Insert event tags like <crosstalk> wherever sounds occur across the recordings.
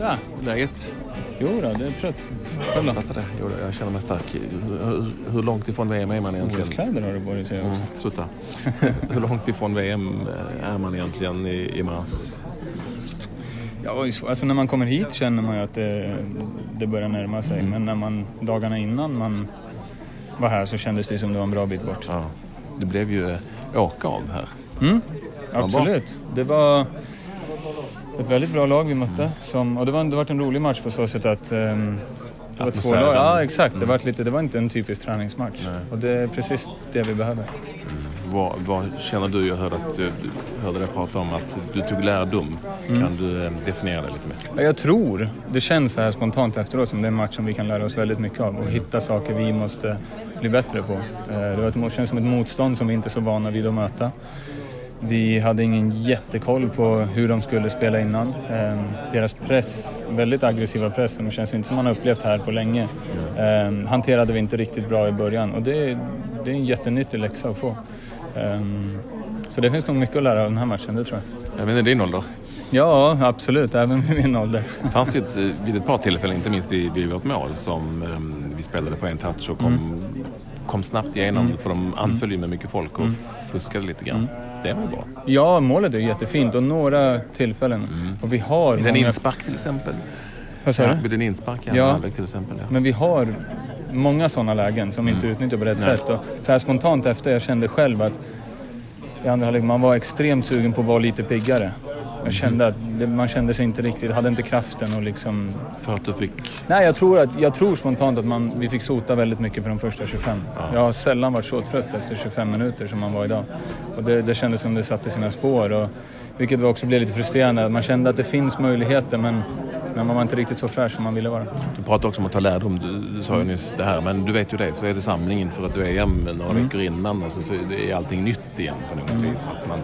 Tja! Läget? Jo då, det är trött. Själv Jag då? fattar det. Jo, då, jag känner mig stark. Hur, hur långt ifrån VM är man egentligen? OS-kläder har du på dig ser jag Mm, sluta. <laughs> hur långt ifrån VM är man egentligen i, i mars? Ja, alltså när man kommer hit känner man ju att det, det börjar närma sig. Mm. Men när man, dagarna innan man var här så kändes det som det var en bra bit bort. Ja. Det blev ju åka av här. Mm, absolut. Det var ett väldigt bra lag vi mötte. Som, och det var, det var en rolig match på så sätt att ehm, det var två lag. Ja, exakt. Det, Mm. var lite, det var inte en typisk träningsmatch. Nej. Och det är precis det vi behöver. Vad, vad känner du? Jag hörde, att du, hörde dig prata om att du tog lärdom. Mm. Kan du eh, definiera det lite mer? Ja, Jag tror, det känns så här spontant efteråt som det är en match som vi kan lära oss väldigt mycket av och hitta saker vi måste bli bättre på. Eh, Det var ett, mo- känns som ett motstånd som vi inte är så vana vid att möta. Vi hade ingen jättekoll på hur de skulle spela innan. Eh, Deras press, väldigt aggressiva press, som känns inte som man har upplevt här på länge, eh, hanterade vi inte riktigt bra i början och det, det är en jättenyttig läxa att få. Eh, Så det finns nog mycket att lära av den här matchen, det tror jag. Vet inte din ålder. Ja, absolut, även med min ålder. Det fanns ju ett, eh, vid ett par tillfällen, inte minst vid, vid vårt mål, som vi spelade på en touch och kom, kom snabbt igenom. Mm. För de anföll ju med mycket folk och fuskade lite grann. Det var ju bra. Ja, målet är jättefint och några tillfällen. Och vi har en många... inspark till exempel. Vad sa du? Vid en inspark i Ja. till exempel. Ja. Men vi har många sådana lägen som inte utnyttjar på rätt Mm. Nej. sätt. Och så här spontant efter, jag kände själv att i andra halvlek, man var extremt sugen på att vara lite piggare. Jag kände att det, man kände sig inte riktigt, hade inte kraften och liksom... För att du fick... Nej, jag tror, att, jag tror spontant att man, vi fick sota väldigt mycket för de första 25. Ja. Jag har sällan varit så trött efter 25 minuter som man var idag. Och det, det kändes som det satte sina spår. Och, vilket också blev lite frustrerande. Man kände att det finns möjligheter men, men man var inte riktigt så fräsch som man ville vara. Du pratade också om att ta lärdom. Du, du sa ju nyss det här, men du vet ju det. Så är det samling inför ett VM några Mm. veckor innan och så, så är allting nytt igen på något vis. Att man,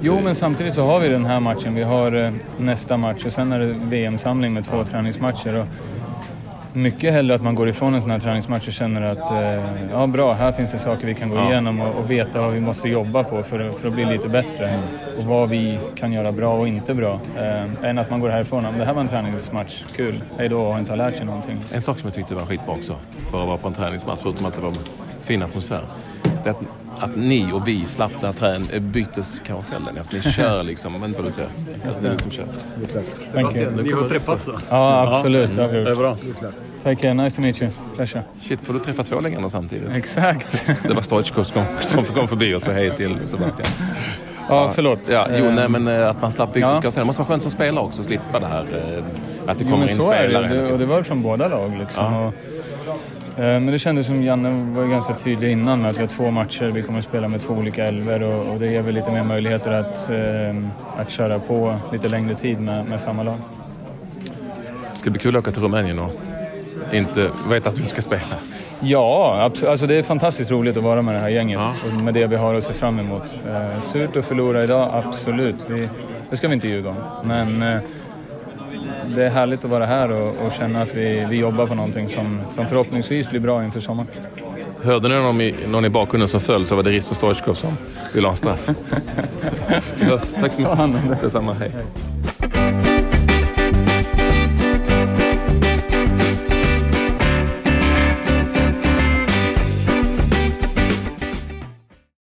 Jo, men samtidigt så har vi den här matchen. Vi har eh, nästa match och sen är det VM-samling med två träningsmatcher. Och mycket hellre att man går ifrån en sån här träningsmatch och känner att eh, ja, bra, här finns det saker vi kan gå Ja. igenom och, och veta vad vi måste jobba på för, för att bli lite bättre. Och vad vi kan göra bra och inte bra. Eh, än att man går härifrån och det här var en träningsmatch, kul, hej då och inte har lärt sig någonting. En sak som jag tyckte var skitbra också, för att vara på en träningsmatch, förutom att det var fin atmosfär. Det är att, att ni och vi slapp den här trän- eh, byteskarusellen. Att ni kör liksom, men vad du säger. Att ni liksom kör. You. Vi har träffats då. Ja, absolut. det vi Det är bra. Take care, nice to meet you. Pleasure. Shit, får du träffa två legender samtidigt? Exakt. Det var Stoichkov som, kom förbi och sa hej till Sebastian. Ja, förlåt. Ja, jo, Eh, nej, men eh, att man slapp byteskarusellen. Ja. Det måste vara skönt som spelare också, att slippa det här. Att det Jo, kommer men in så är spelare det. hela det. Och det var från båda lag liksom. Ja. Och, men det kändes som Janne var ganska tydlig innan med att vi har två matcher. Vi kommer att spela med två olika elver och, och det ger väl lite mer möjligheter att, eh, att köra på lite längre tid med, med samma lag. Ska det bli kul att åka till Rumänien och inte veta att du inte ska spela? Ja, absolut. Alltså det är fantastiskt roligt att vara med det här gänget Ja. och med det vi har att se fram emot. Eh, surt att förlora idag, absolut. Vi, det ska vi inte ljuga om. Men eh, det är härligt att vara här och, och känna att vi, vi jobbar på någonting som, som förhoppningsvis blir bra inför sommaren. Hörde ni någon i, någon i bakgrunden som föll så var det Risto Stoichkov som ville ha en straff. <laughs> Tack så mycket. Detsamma, hej.